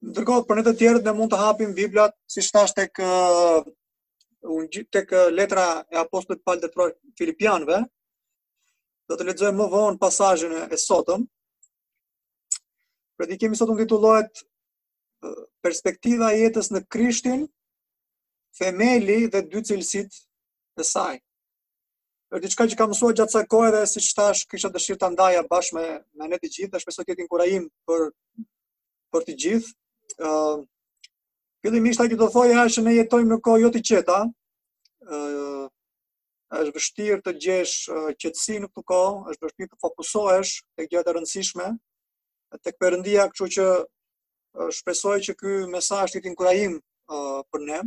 Ndërkohë për ne të tjerët ne mund të hapim Biblat, siç thashë tek un tek letra e apostullit Paul drejtuar Filipianëve, do të lexojmë më vonë pasazhin e sotëm. Predikimi i sotëm titullohet Perspektiva e jetës në Krishtin, themeli dhe dy cilësitë e saj. Është diçka që kam mësuar gjatë kësaj kohe dhe siç thashë, kisha dëshirë ta ndaja bashkë me me ne të gjithë, shpresoj të jetë inkurajim për për të gjithë. Ë uh, fillimisht ajo që do thoja është që ne jetojmë në kohë jo të qeta. Ë uh, është vështirë të gjesh uh, qetësi në këtë kohë, është vështirë të fokusohesh te gjëra të rëndësishme. Tek Perëndia, kështu që uh, shpresoj që ky mesazh të jetë inkurajim uh, për ne.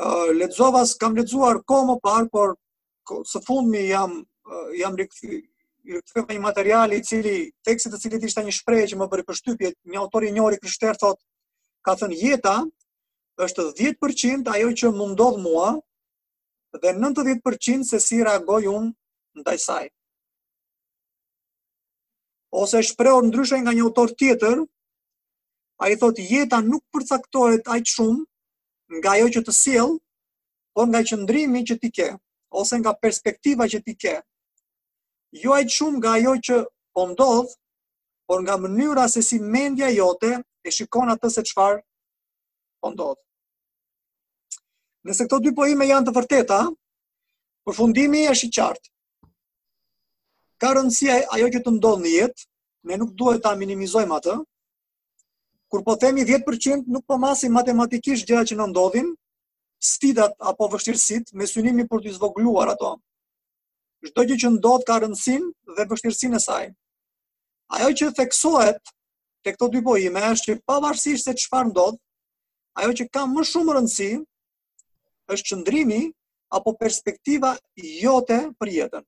Uh, lexova, kam lexuar kohë më parë, por së fundmi jam jam rikthy rikthyer te një material i cili teksti i të cilit ishte një shprehje që më bëri përshtypje, një autor i njohur i krishterë thotë ka thënë jeta është 10% ajo që më ndodh mua dhe 90% se si reagoj unë ndaj saj. Ose shprehur ndryshe nga një autor tjetër, ai thotë jeta nuk përcaktohet aq shumë nga ajo që të sjell, por nga qëndrimi që ti ke, ose nga perspektiva që ti ke, jo aq shumë nga ajo që po ndodh, por nga mënyra se si mendja jote e shikon atë se çfarë po ndodh. Nëse këto dy pohime janë të vërteta, përfundimi është i qartë. Ka rëndësi ajo që të ndodh në jetë, ne nuk duhet ta minimizojmë atë, Kur po themi 10%, nuk po masim matematikisht gjërat që na ndodhin, sfidat apo vështirësitë, me synimin për t'i zvogëluar ato. Çdo gjë që ndodh ka rëndësinë dhe vështirësinë e saj. Ajo që theksohet te këto dy pohime është që pavarësisht se çfarë ndodh, ajo që ka më shumë rëndësi është qëndrimi apo perspektiva jote për jetën.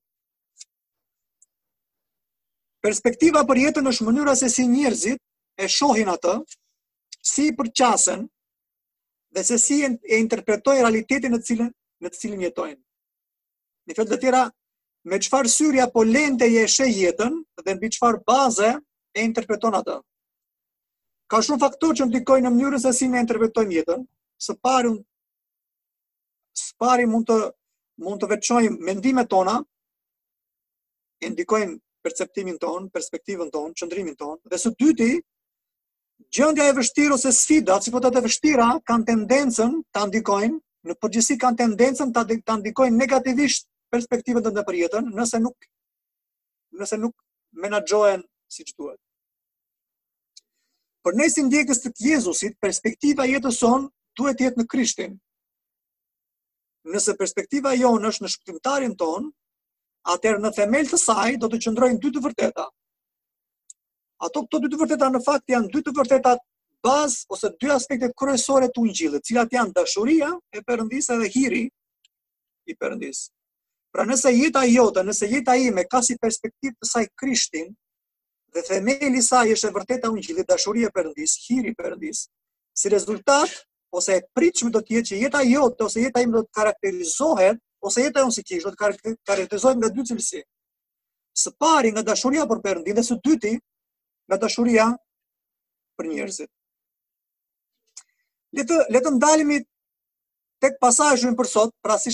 Perspektiva për jetën është mënyra se si njerëzit e shohin atë, si i përqasen dhe se si e interpretojnë realitetin në të cilin në të cilin jetojnë. Me fjalë të tjera, me çfarë syri apo lenteje e sheh jetën dhe mbi çfarë baze e interpreton atë. Ka shumë faktorë që ndikojnë në mënyrën se si ne interpretojmë jetën. Së pari Së pari mund të mund të veçojmë mendimet tona, e ndikojnë perceptimin tonë, perspektivën tonë, qëndrimin tonë, dhe së dyti, gjendja e vështirë ose sfida, situatat e vështira, kanë tendencën ta ndikojnë, në përgjithësi kanë tendencën ta ndikojnë negativisht perspektivën tënde për jetën, nëse nuk, nëse nuk menaxhohen siç duhet. Për ne si ndjekës të Jezusit, perspektiva e jetës sonë duhet të jetë në Krishtin. Nëse perspektiva jonë është në shpëtimtarin tonë, atëherë në themel të saj do të qëndrojnë dy të vërteta. Ato këto dy të vërteta në fakt janë dy të vërteta bazë ose dy aspekte kryesore të ungjillit, të cilat janë dashuria e Perëndisë dhe hiri i Perëndisë. Pra nëse jeta jote, nëse jeta ime ka si perspektivë të saj Krishtin, Dhe themeli i saj është e vërteta e ungjillit, dashuria e Perëndisë, hiri i Perëndisë. Si rezultat ose e pritshme do të jetë që jeta jote ose jeta ime do të karakterizohet ose jeta jonë si kishë do të karakterizohet nga dy cilësi. Së pari nga dashuria për Perëndinë dhe së dyti nga dashuria për njerëzit. Le të le të ndalemi tek pasazhi për sot, pra si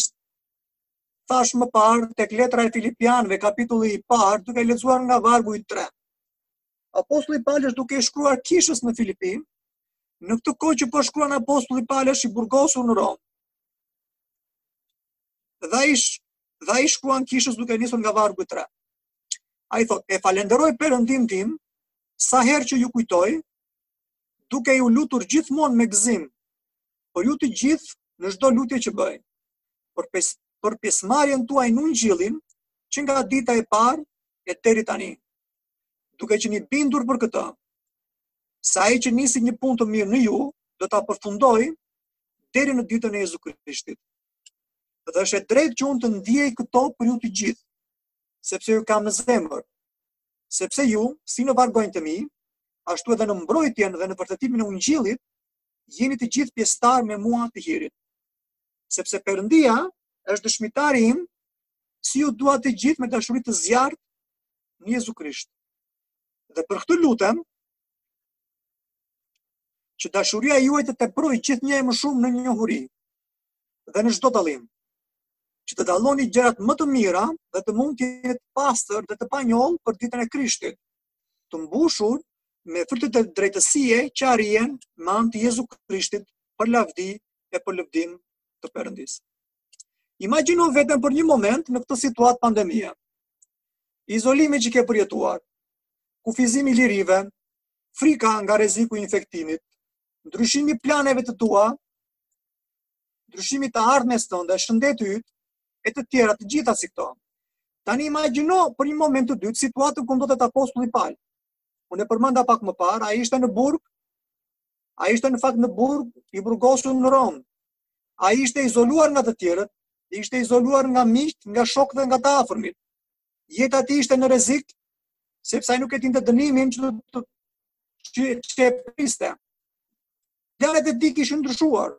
thashë më parë tek letra e Filipianëve kapitulli i parë duke lexuar nga vargu i 3. Apostulli Pal është duke i shkruar kishës në Filipin, në këtë kohë që po shkruan apostulli Pal është i burgosur në Romë. Dhe ai dhe ai i shkruan kishës duke nisur nga vargu i 3. Ai thotë, e falenderoj Perëndinë tim sa herë që ju kujtoj, duke u lutur gjithmonë me gëzim për ju të gjithë në çdo lutje që bëj. Për pes për pjesëmarrjen tuaj në ungjillin që nga dita e parë e deri tani. Duke qenë i bindur për këtë, se ai që nisi një punë të mirë në ju, do ta përfundojë deri në ditën e Jezu Krishtit. Dhe është e drejtë që unë të ndiej këto për ju të gjithë, sepse ju kam në zemër, sepse ju, si në vargonjtë e mi, ashtu edhe në mbrojtjen dhe në vërtetimin e ungjillit, jeni të gjithë pjesëtarë me mua të hirit. Sepse Perëndia është dëshmitari im, si ju dua të gjithë me dashuri të zjarrtë në Jezu Krisht. Dhe për këtë lutem, që dashuria juaj të teprojë gjithnjë e më shumë në njohuri dhe në çdo dallim, që të dalloni gjërat më të mira dhe të mund të jeni të pastër dhe të panjollë për ditën e Krishtit, të mbushur me fryte drejtësie që arrihen me anë të Jezu Krishtit për lavdi e për lëvdim të Perëndisë. Imagjino vetëm për një moment në këtë situatë pandemie. Izolimi që ke përjetuar, kufizimi i lirive, frika nga rreziku i infektimit, ndryshimi i planeve të tua, ndryshimit të ardhmes tënde, shëndeti yt, e të tjera të gjitha si këto. Tani imagjino për një moment të dytë situatën ku ndodhet apostulli Pal. Unë e përmenda pak më parë, ai ishte në burg. Ai ishte në fakt në burg, i burgosur në Romë. Ai ishte izoluar nga të tjerët, ishte izoluar nga miqtë, nga shokët dhe nga të afërmit. Jeta e tij ishte në rrezik sepse ai nuk e dinte dënimin që të që e priste. Planet e tij kishin ndryshuar.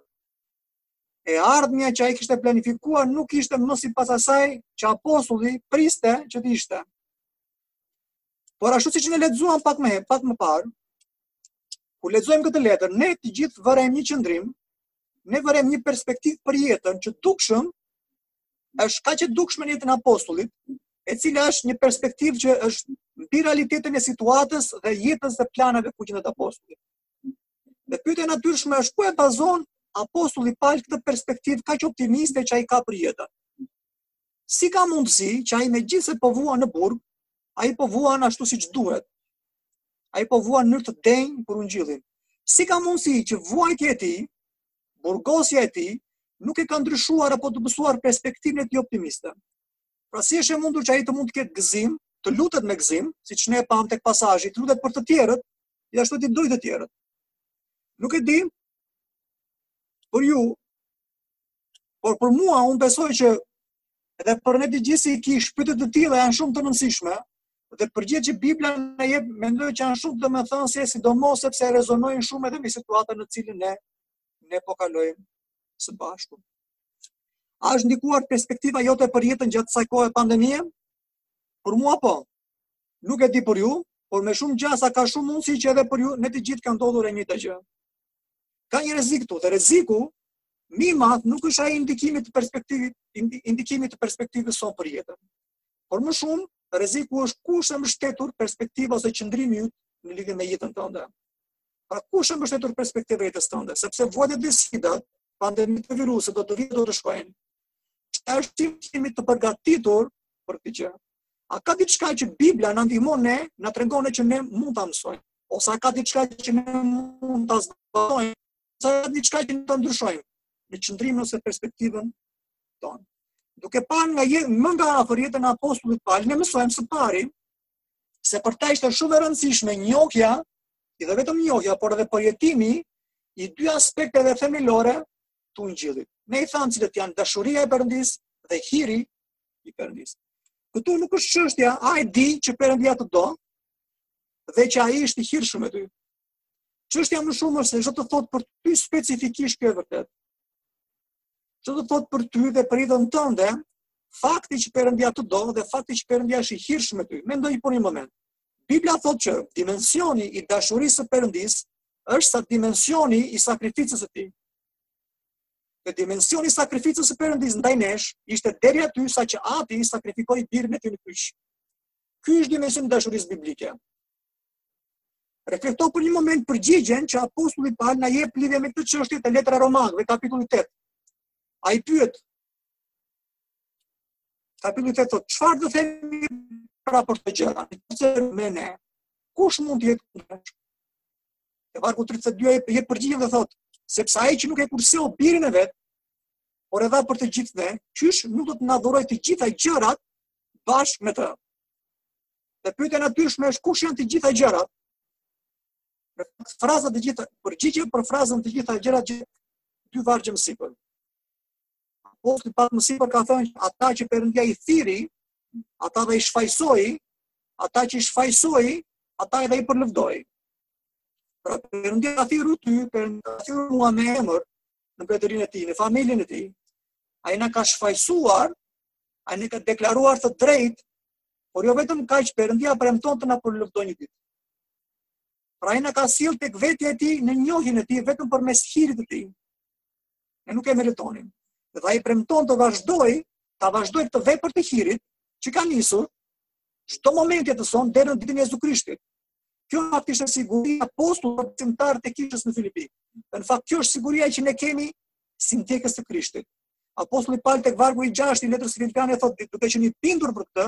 E ardhmja që ai kishte planifikuar nuk ishte më sipas asaj që apostulli priste që të ishte. Por ashtu siç ne lexuam pak më herët, pak më parë, kur lexojmë këtë letër, ne të gjithë vërejmë një qëndrim, ne vërejmë një perspektivë për jetën që dukshëm është kaq e dukshme në jetën e apostullit, e cila është një perspektivë që është mbi realitetin e situatës dhe jetës dhe planeve ku gjendet apostulli. Dhe pyetja e natyrshme është ku e bazon apostulli Pal këtë perspektivë kaq optimiste që ai ka për jetën. Si ka mundësi që ai megjithëse po vuan në burg, ai po vuan ashtu siç duhet. Ai po vuan në mënyrë të denjë për ungjillin. Si ka mundësi që vuajtja e tij, burgosja e tij nuk e ka ndryshuar apo dobësuar perspektivën e tij optimiste? Pra si është e mundur që ai të mund të ketë gëzim, të lutet me gëzim, siç ne e pamë tek pasazhi, të lutet për të tjerët, gjithashtu t'i dojë të tjerët. Nuk e di për ju, por për mua unë besoj që edhe për ne të gjithë si kishë, pyetje të tilla janë shumë të rëndësishme dhe përgjigjet që Bibla na jep mendoj që janë shumë domethënëse, sidomos sepse rezonojnë shumë edhe me situatën në cilën ne ne po kalojmë së bashku. A është ndikuar perspektiva jote për jetën gjatë kësaj kohe pandemie? Për mua po. Nuk e di për ju, por me shumë gjasa ka shumë mundësi që edhe për ju, ne të gjithë ka ndodhur e njëjta gjë. Ka një rrezik këtu, dhe rreziku më i madh nuk është ai i ndikimit të perspektivit, i ndikimit të perspektivës sonë për jetën. Por më shumë rreziku është ku është e mbështetur perspektiva ose qëndrimi yt në lidhje me jetën tënde. Pra ku është e mbështetur perspektiva e jetës tënde, sepse vuajtjet dhe sfidat, pandemitë e viruset do të vijnë do të shkojnë. Çfarë është, si të jemi të përgatitur për këtë gjë? A ka diçka që Bibla na ndihmon ne, na tregon që ne mund ta mësojmë? Ose a ka diçka që ne mund ta zbatojmë? Ose a ka diçka që ne ta ndryshojmë në qëndrimin ose perspektivën tonë? Duke parë nga jetë më nga afër jetën e apostullit Pal, ne mësojmë së pari se për ta ishte shumë e rëndësishme njohja, jo vetëm njohja, por edhe përjetimi i dy aspekteve themelore të ungjillit. Ne i thamë cilat janë dashuria e Perëndisë dhe hiri i Perëndisë. Këtu nuk është çështja a e di që Perëndia të do dhe që ai është i hirshëm me ty. Çështja më shumë është se ç'do të thotë për ty specifikisht kjo e vërtetë. Ç'do të thotë për ty dhe për jetën tënde, fakti që Perëndia të do dhe fakti që Perëndia është i hirshëm me ty. Mendoje për një moment. Bibla thotë që dimensioni i dashurisë së Perëndisë është sa dimensioni i sakrificës së tij. Dhe dimensioni i sakrificës së Perëndisë ndaj nesh ishte deri aty saqë Ati sakrifikoi birin e tij në kryq. Ky është dimensioni i dashurisë biblike. Reflekto për një moment përgjigjen që apostulli Pal na jep lidhje me këtë çështje te letra e Romakëve kapitulli 8. Ai pyet Kapitulli 8 thotë, çfarë do themi pra për këto gjëra? Nëse me ne, kush mund të jetë kundër? Te vargu 32 e jep përgjigjen dhe thotë, sepse ai që nuk e kurseu birin e vet, por e dha për të gjithë ne, qysh nuk do të na dhurojë të gjitha gjërat bashkë me të. Dhe pyetja e natyrshme është kush janë të gjitha gjërat? Fraza të gjitha, përgjigjja për frazën të gjitha gjërat është dy vargje më sipër. Apostulli pak më sipër ka thënë që ata që Perëndia i thirri, ata dhe i shfajësoi, ata që i shfajësoi, ata edhe i përlëvdoi. Pra Perëndia ka thirrur ty, Perëndia ka thirrur mua me emër, në mbretërinë e tij, në familjen e tij, ai na ka shfajësuar, ai na ka deklaruar të drejtë, por jo vetëm kaq Perëndia premton të na përlëvdojë një ditë. Pra ai na ka sjellë tek vetja e tij në njohjen e tij vetëm përmes hirit të tij. Ne nuk e meritonim. Dhe ai premton të vazhdojë, ta vazhdojë këtë vepër të hirit që ka nisur çdo moment të jetës sonë deri në ditën e Jezu Krishtit. Kjo në fakt ishte siguria e apostullit për besimtarët e kishës në Filipi. Dhe në fakt kjo është siguria që ne kemi si ndjekës të Krishtit. Apostulli Pal tek vargu i gjashtë i letrës Filipianëve thotë, duke qenë i bindur për këtë,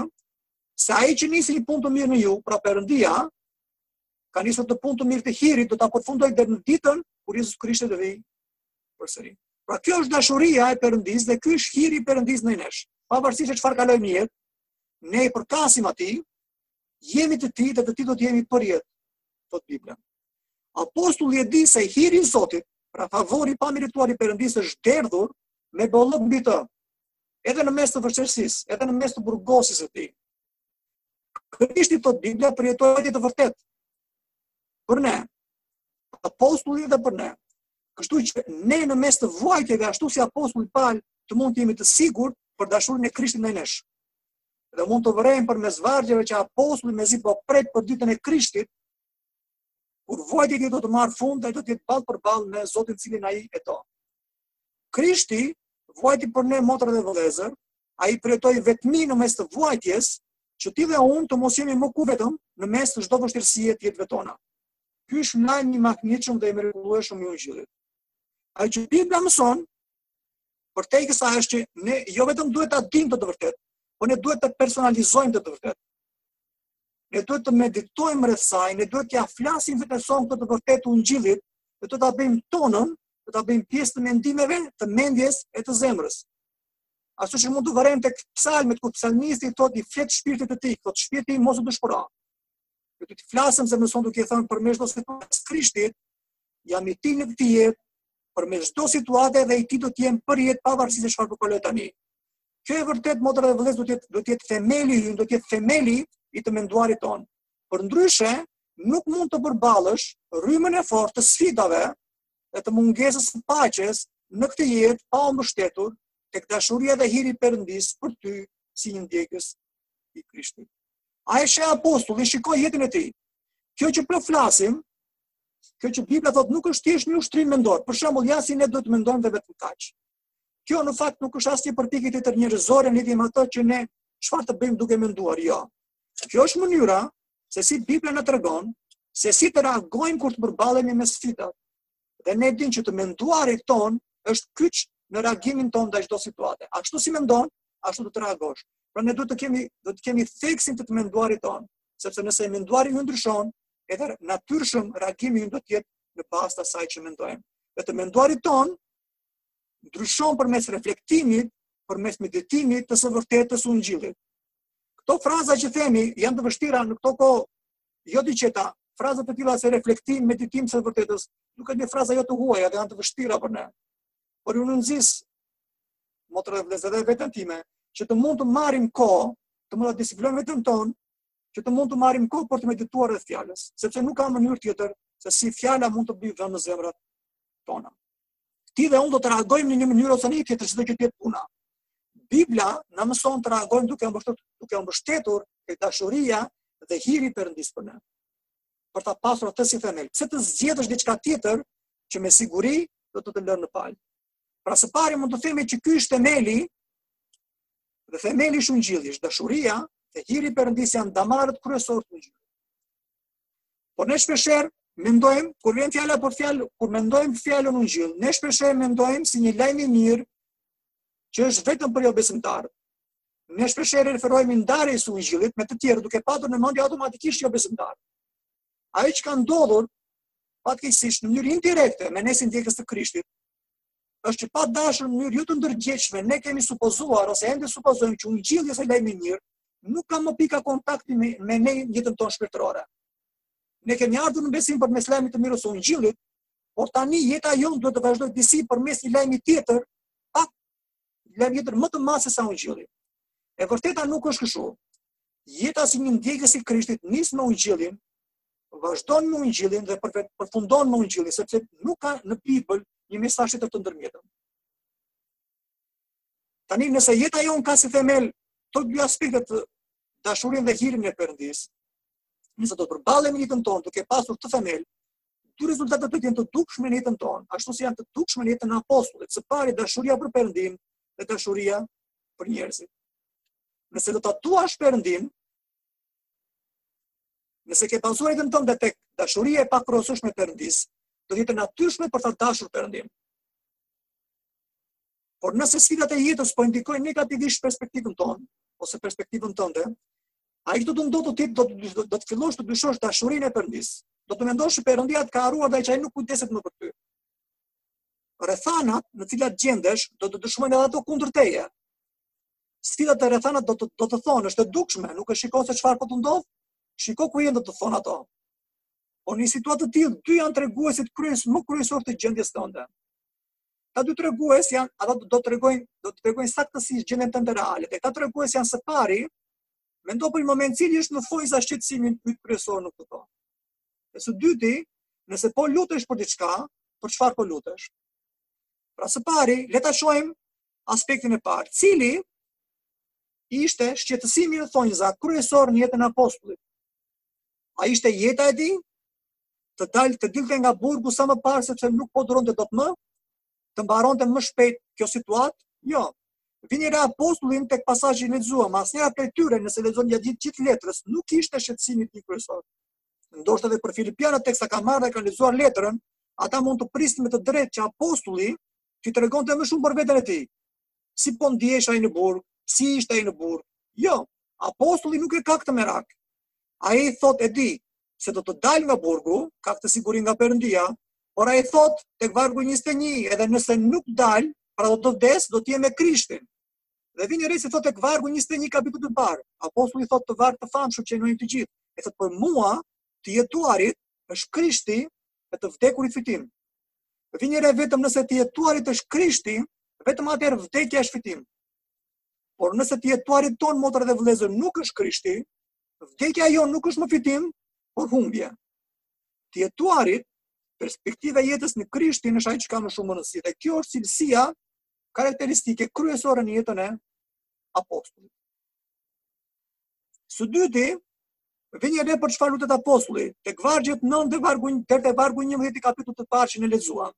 se ai që nisi një punë të mirë në ju, pra Perëndia, ka nisur këtë punë të mirë të hirit, do ta përfundojë deri në ditën kur Jezus Krishti do vijë përsëri. Pra kjo është dashuria e Perëndisë dhe ky është hiri i Perëndisë ndaj nesh. Pavarësisht se çfarë kalojmë në jetë, ne i përkasim atij, jemi të tij dhe të tij do të jemi përjetë, thotë Bibla. Apostulli e di se hiri i Zotit, pra favori i pamerituar i Perëndisë është derdhur me bollëk mbi të, edhe në mes të vështirësisë, edhe në mes të burgosjes së tij. Krishti, thotë Bibla, përjetoi këtë të vërtetë. Për ne, apostulli dhe për ne, kështu që ne në mes të vuajtjeve, ashtu si apostulli Pal, të mund të jemi të sigurt për dashurinë e Krishtit ndaj nesh. dhe mund të vërejmë përmes vargjeve që apostulli mezi po pret për ditën e Krishtit, kur vuajtja e tij do të marrë fund dhe do të jetë ballë për ballë me Zotin të cilin ai e do. Krishti vuajti për ne motra dhe vëllezër, ai përjetoi vetmi në mes të vuajtjes, që ti dhe unë të mos jemi më kurrë vetëm në mes të çdo vështirësie të jetëve tona. Ky është lajmi i mahnitshëm dhe i mrekullueshëm i ungjillit. Ai që Bibla mëson, Përtej kësaj është që ne jo vetëm duhet ta dimë këtë të vërtetë, por ne duhet ta personalizojmë këtë të vërtetë. Ne duhet të meditojmë rreth saj, ne duhet t'ia flasim vetes sonë këtë të vërtetë të ungjillit, dhe ta bëjmë tonën, dhe të abim pjesë të mendimeve, të mendjes e të zemrës. Ashtu siç mund të vërejmë tek psalmet, ku psalmisti thotë i flet shpirtit të tij, thotë shpirti im mos u dëshpëro. Dhe t'i flasim vetes sonë duke thënë përmes çdo situate i përkas Krishtit, jam i tij në këtë jetë, përmes çdo situate dhe i tij do të jem përjetë pavarësisht se çfarë po kaloj tani. Kjo e vërtetë motra dhe vëllezër do të jetë do të jetë themeli ynë, do të jetë themeli i të menduarit tonë. Përndryshe nuk mund të përballosh rrymën e fortë të sfidave dhe të mungesës së paqes në këtë jetë pa u mbështetur tek dashuria dhe hiri i Perëndisë për ty si një ndjekës i Krishtit. A e sheh apostullin, shiko jetën e tij. Kjo që po flasim, kjo që Bibla thotë nuk është thjesht një ushtrim mendor, për shembull ja si ne duhet të mendojmë dhe vetëm kaq. Kjo në fakt nuk është asnjë përpjekje tjetër njerëzore në lidhje me atë që ne çfarë të bëjmë duke menduar, jo. Kjo është mënyra se si Bibla na tregon se si të reagojmë kur të përballemi me sfidat. Dhe ne dimë që të menduarit tonë është kyç në reagimin tonë ndaj çdo situate. Ashtu si mendon, ashtu do të reagosh. Pra ne duhet të kemi do të kemi theksin te të menduarit tonë, sepse nëse e menduari ynë ndryshon, edhe natyrshëm reagimi ynë do të jetë në bazë të asaj që mendojmë. Dhe të menduarit tonë ndryshon përmes reflektimit, përmes meditimit të së vërtetës së ungjillit. Këto fraza që themi janë të vështira në këto kohë jo të qeta, fraza të tilla si reflektim, meditim i së vërtetës, duken fraza jo të huaja dhe janë të vështira për ne. Por ju nxis, motra dhe vëllezër dhe veten time, që të mund të marim ko, të mund të disiplinojmë veten tonë, që të mund të marrim kohë për të medituar rreth fjalës, sepse nuk ka mënyrë tjetër se si fjala mund të bëjë vend në zemrat tona. Ti dhe unë do të reagojmë në një mënyrë ose në një tjetër, sido që të jetë puna. Bibla na mëson të reagojmë duke u mbështetur, duke u mbështetur te dashuria dhe hiri i Perëndisë për ne. Për ta pasur atë si themel, pse të zgjedhësh diçka tjetër që me siguri do të të lërë në baltë. Pra së pari mund të themi që ky është themeli dhe themeli është ungjilli, është dashuria dhe hiri i Perëndisë janë damarët kryesorë të ungjillit. Por ne shpeshherë mendojmë, kur vjen fjala për fjalë, kur mendojmë fjalën ungjill, ne shpeshherë mendojmë si një lajmë i mirë që është vetëm për jobesimtarët. Ne shpeshherë i referohemi ndarjes së ungjillit me të tjerë duke patur në mendje automatikisht jobesimtarët. Ajo që ka ndodhur, fatkeqësisht në mënyrë indirekte me ne si ndjekës të Krishtit, është që padashur në mënyrë jo të ndërgjegjshme, ne kemi supozuar ose ende supozojmë që ungjilli ose lajmi i mirë nuk ka më pika kontakti me, me ne, jetën tonë shpirtërore. Ne kemi ardhur në besim përmes lajmit të mirë të ungjillit, por tani jeta jonë duhet të vazhdojë disi përmes një lajmi tjetër, pa lajmi tjetër më të madh se sa ungjilli. E vërteta nuk është kështu. Jeta si një ndjekës i Krishtit nis me ungjillin, vazhdon me ungjillin dhe përfundon me ungjillin, sepse nuk ka në Bibël një mesazh tjetër të ndërmjetëm. Tani nëse jeta jonë ka si themel këto dy aspekte dashurinë dhe hirin e Perëndisë, nëse do të përballemi në jetën tonë duke pasur këtë themel, Dy rezultatet do të jenë të dukshme në jetën tonë, ashtu si janë të dukshme në jetën e apostullit. Së pari dashuria për Perëndinë dhe dashuria për njerëzit. Nëse do ta duash Perëndinë, nëse ke bazuar jetën tënde tek dashuria e pakrahasueshme e Perëndisë, do të jetë e natyrshme për ta dashur Perëndinë. Por nëse sfidat e jetës po e ndikojnë negativisht perspektivën tonë ose perspektivën tënde, ajo që do të ndodhë ti do të do të fillosh të dyshosh dashurinë e Perëndisë. Do të mendosh se Perëndia të ka harruar dhe që ai nuk kujdeset më për ty. Rrethanat në të cilat gjendesh do të dëshmojnë edhe ato kundër teje. Sfidat e rrethanat do të do të thonë është e dukshme, nuk e shikon se çfarë po të ndodh. Shiko ku je do të thonë ato. Po në një situatë të tillë dy janë treguesit kryes më kryesorë të gjendjes tënde. Këta dy tregues janë, ata do të tregojnë, do të tregojnë saktësisht gjendjen tënde reale. Këta tregues janë së pari, mendo për një moment cili është në thonjëza shqetësimi yt kryesor në këto. E së dyti, nëse po lutesh për diçka, për çfarë po lutesh? Pra së pari, le ta shohim aspektin e parë, cili ishte shqetësimi në thonjëza kryesor në jetën e apostullit. A ishte jeta e tij? të dalë të dilte nga burgu sa më parë sepse nuk po duronte dot më, të mbaronte më shpejt kjo situatë? Jo. Vini re apostullin tek pasazhi që lexuam, asnjëra prej tyre nëse lexon gjatë gjithë gjithë letrës nuk ishte shqetësimi i tij kryesor. Ndoshta edhe për filipianët teksa kanë marrë dhe kanë lexuar letrën, ata mund të prisnin me të drejtë që apostulli t'u tregonte më shumë për veten e tij. Si po ndihej ai në burg, si ishte ai në burg. Jo, apostulli nuk e ka këtë merak. Ai thotë e di, se do të dal nga burgu, ka këtë siguri nga Perëndia, por ai thotë tek vargu 21, edhe nëse nuk dal, pra do të vdes, do të jem me Krishtin. Dhe vini re ç'thotë tek vargu 21 i kapitullit të parë. Apostulli thotë këtë varg të famshëm që e njohim të gjithë. Ai thotë për mua, të jetuarit është Krishti e të vdekurit fitim. Vini re, vetëm nëse të jetuarit është Krishti, vetëm atëherë vdekja është fitim. Por nëse të jetuarit tonë motra dhe vëllezër nuk është Krishti, vdekja jo nuk është më fitim, por humbje. Të jetuarit, perspektiva e jetës në Krishtin është ajo që ka më shumë rëndësi dhe kjo është cilësia karakteristike kryesore në jetën e apostullit. Së dyti, vini re për çfarë lutet apostulli, tek vargjet 9 dhe vargu, deri te vargu njëmbëdhjetë i kapitullit të parë që ne lexuam.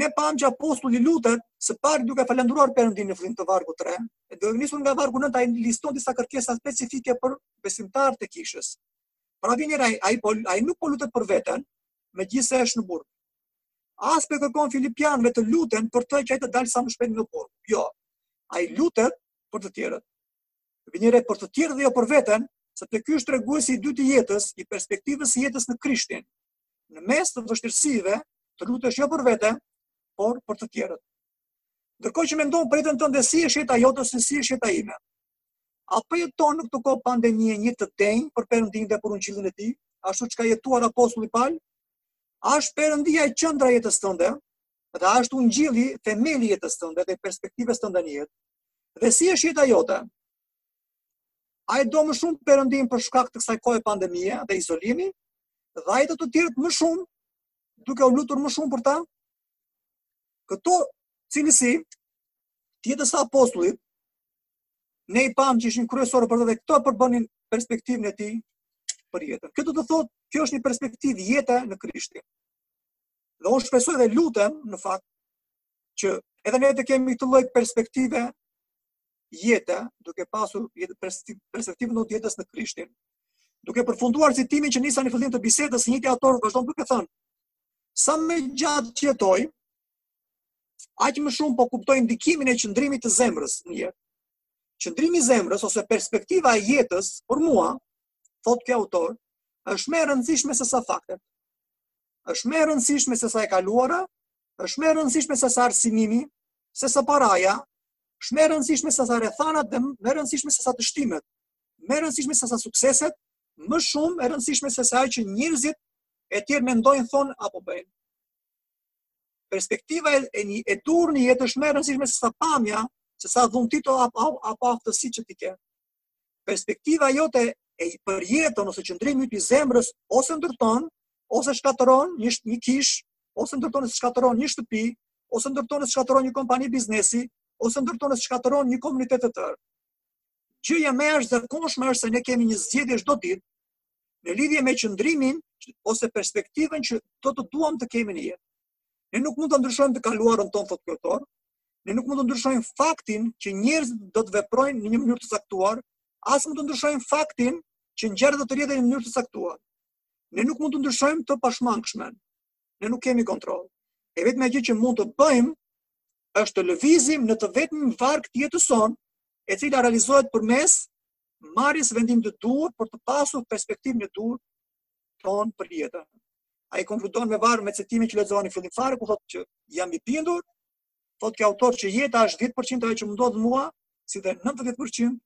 Ne pamë që apostulli lutet, së pari duke falënderuar Perëndinë në fillim te vargu 3, e duke nisur nga vargu 9 ai liston disa kërkesa specifike për besimtarët e kishës. Pra vini re, ai, po, ai nuk po lutet për veten, megjithëse është në burg. As po u kërkon Filipianëve të luten për të që ai të dalë sa më shpejt nga burgu. Jo, ai lutet për të tjerët. Vini re për të tjerët dhe jo për veten, sepse ky është treguesi i dytë i jetës, i perspektivës së jetës në Krishtin. Në mes të vështirësive, të lutesh jo për vete, por për të tjerët. Ndërkohë që mendon për jetën tënde si është jeta jote ose si është jeta ime. A po jeton në këtë kohë pandemie një jetë të denjë për Perëndinë dhe për ungjillin e tij, ashtu siç ka jetuar apostulli Pal? A është Perëndia qendra e jetës tënde? Dhe a është ungjilli themeli i jetës tënde dhe perspektivës tënde në jetë? Dhe si është jeta jote? A e do më shumë Perëndinë për shkak të kësaj kohe pandemie dhe izolimi? Dhe a i do të tjerët më shumë duke u lutur më shumë për ta? Këto cilësi të jetës së apostullit ne i pamë që ishin kryesore për të dhe këto përbënin perspektivën e tij për jetën. Kjo do të thotë, kjo është një perspektivë jete në Krishtin. Dhe unë shpresoj dhe lutem, në fakt, që edhe ne të kemi këtë lloj perspektive jete, duke pasur jetë perspektivën e jetës në Krishtin. Duke përfunduar citimin që nisa në fillim të bisedës, i njëjti autor vazhdon duke thënë, sa më gjatë që jetoj, aq më shumë po kuptoj ndikimin e qëndrimit të zemrës në jetë. Qëndrimi i zemrës ose perspektiva e jetës për mua, thotë ky autor, është më e rëndësishme se sa faktet. Është më e rëndësishme se sa e kaluara, është më e rëndësishme se sa arsimimi, se sa paraja, është më e rëndësishme se sa rrethanat dhe më e rëndësishme se sa dështimet, më e rëndësishme se sa sukseset, më shumë e rëndësishme se sa ajo që njerëzit e tjerë mendojnë, thonë apo bëjnë. perspektiva e, e, një, e duhur në jetë është më e rëndësishme se sa pamja, se sa dhuntitë apo, apo aftësitë që ti ke. Perspektiva jote e për jetën ose qëndrimi yt i zemrës ose ndërton, ose shkatërron një, një kishë, ose ndërton ose shkatërron një shtëpi, ose ndërton ose shkatërron një kompani biznesi, ose ndërton ose shkatërron një komunitet të tërë. gjëja më e jashtëzakonshme është se ne kemi një zgjedhje çdo ditë në lidhje me qëndrimin ose perspektivën që do të duam të kemi në jetë. Ne nuk mund të ndryshojmë të kaluarën tonë thotë ky autor, ne nuk mund të ndryshojmë faktin që njerëzit do të veprojnë në një mënyrë të caktuar, as mund të ndryshojmë faktin që ngjarjet do të rrjedhin në mënyrë të caktuar. Ne nuk mund të ndryshojmë të pashmangshmen. Ne nuk kemi kontroll. E vetmja gjë që mund të bëjmë është të lëvizim në të vetmin varg të jetës sonë, e cila realizohet përmes marrjes së vendimit të duhur për të pasur perspektivën e duhur tonë për jetën. Ai konkludon me varë me citimin që lexova në fillim fare, ku thotë që jam i bindur, thotë ky autor që jeta është 10% ajo që më ndodh mua, si dhe 90%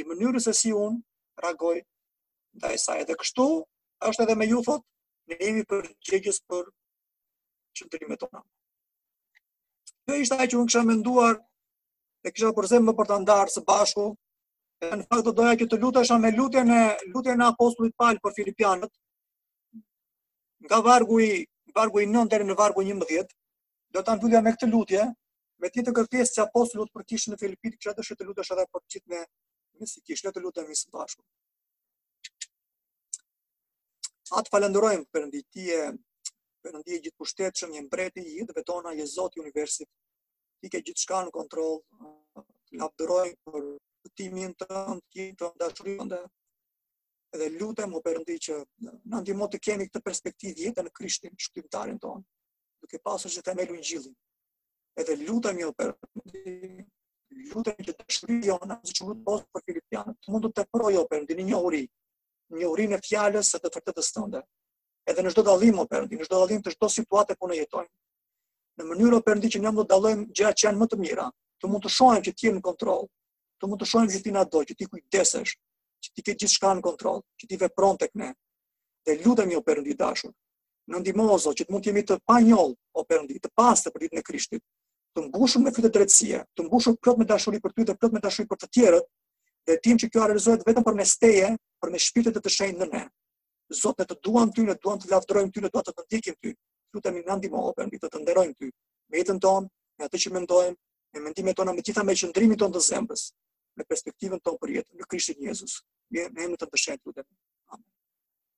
e mënyrës se si unë reagoj ndaj saj. Edhe kështu është edhe me ju thotë ne jemi përgjegjës për qëndrimet tona. Kjo ishte ajo që unë kisha menduar e kisha përzem më për të ndarë së bashku. E në fakt do doja që të lutesha me lutjen e lutjen e apostullit Pal për filipianët. Nga vargu i vargu i 9 deri në vargun 11, do ta mbyllja me këtë lutje, me këtë kërkesë që apostulli lutet për kishën në Filipi, që atë të lutesh edhe për gjithë ne, nëse kështu le të lutemi së bashku. Atë, të falënderojmë Perëndi, ti je Perëndi i gjithëpushtetshëm, je mbreti i jetëve tona, je Zoti i universit, ti ke gjithçka në kontroll, të lavdërojmë për këtimin të në të kjenë të ndashurën dhe edhe lutem o Perëndi që na ndihmo të kemi këtë perspektivë jete në Krishtin shpëtimtarin tonë, duke pasur si themel ungjillin. Edhe lutemi o Perëndi, lutem që dashuria jonë siç u lut Pali për filipianët, të mund të teprojë o Perëndi në njohuri, njohurinë e fjalës së të vërtetës tënde. Edhe në çdo dallim o Perëndi, në çdo dallim të çdo situate ku ne jetojmë. Në mënyrë o Perëndi që ne mund të dallojmë gjëra që janë më të mira, të mund të shohim që ti je në kontroll, të mund të shohim që ti na do, që ti kujdesesh, që ti ke gjithçka në kontroll, që ti vepron tek ne. Dhe lutem o Perëndi i dashur, na ndihmo Zot që të mund të jemi të panjollë, o Perëndi, të pastër për ditën e Krishtit, të mbushur me fryte drejtësie, të mbushur plot me dashuri për ty dhe plot me dashuri për të tjerët, dhe dimë që kjo realizohet vetëm përmes teje, përmes shpirtit tënd të shenjtë në ne. Zot, ne të duam ty, ne duam të lavdërojmë ty, ne duam të të ndjekim ty. Lutemi na ndihmo, o Perëndi, të të nderojmë ty me jetën tonë, me atë që mendojmë, me mendimet tona, me gjitha me qëndrimin tonë të zemrës, me perspektivën tonë për jetën në Krishtin Jezus. Në emrin tënd të shenjtë lutemi. Amen.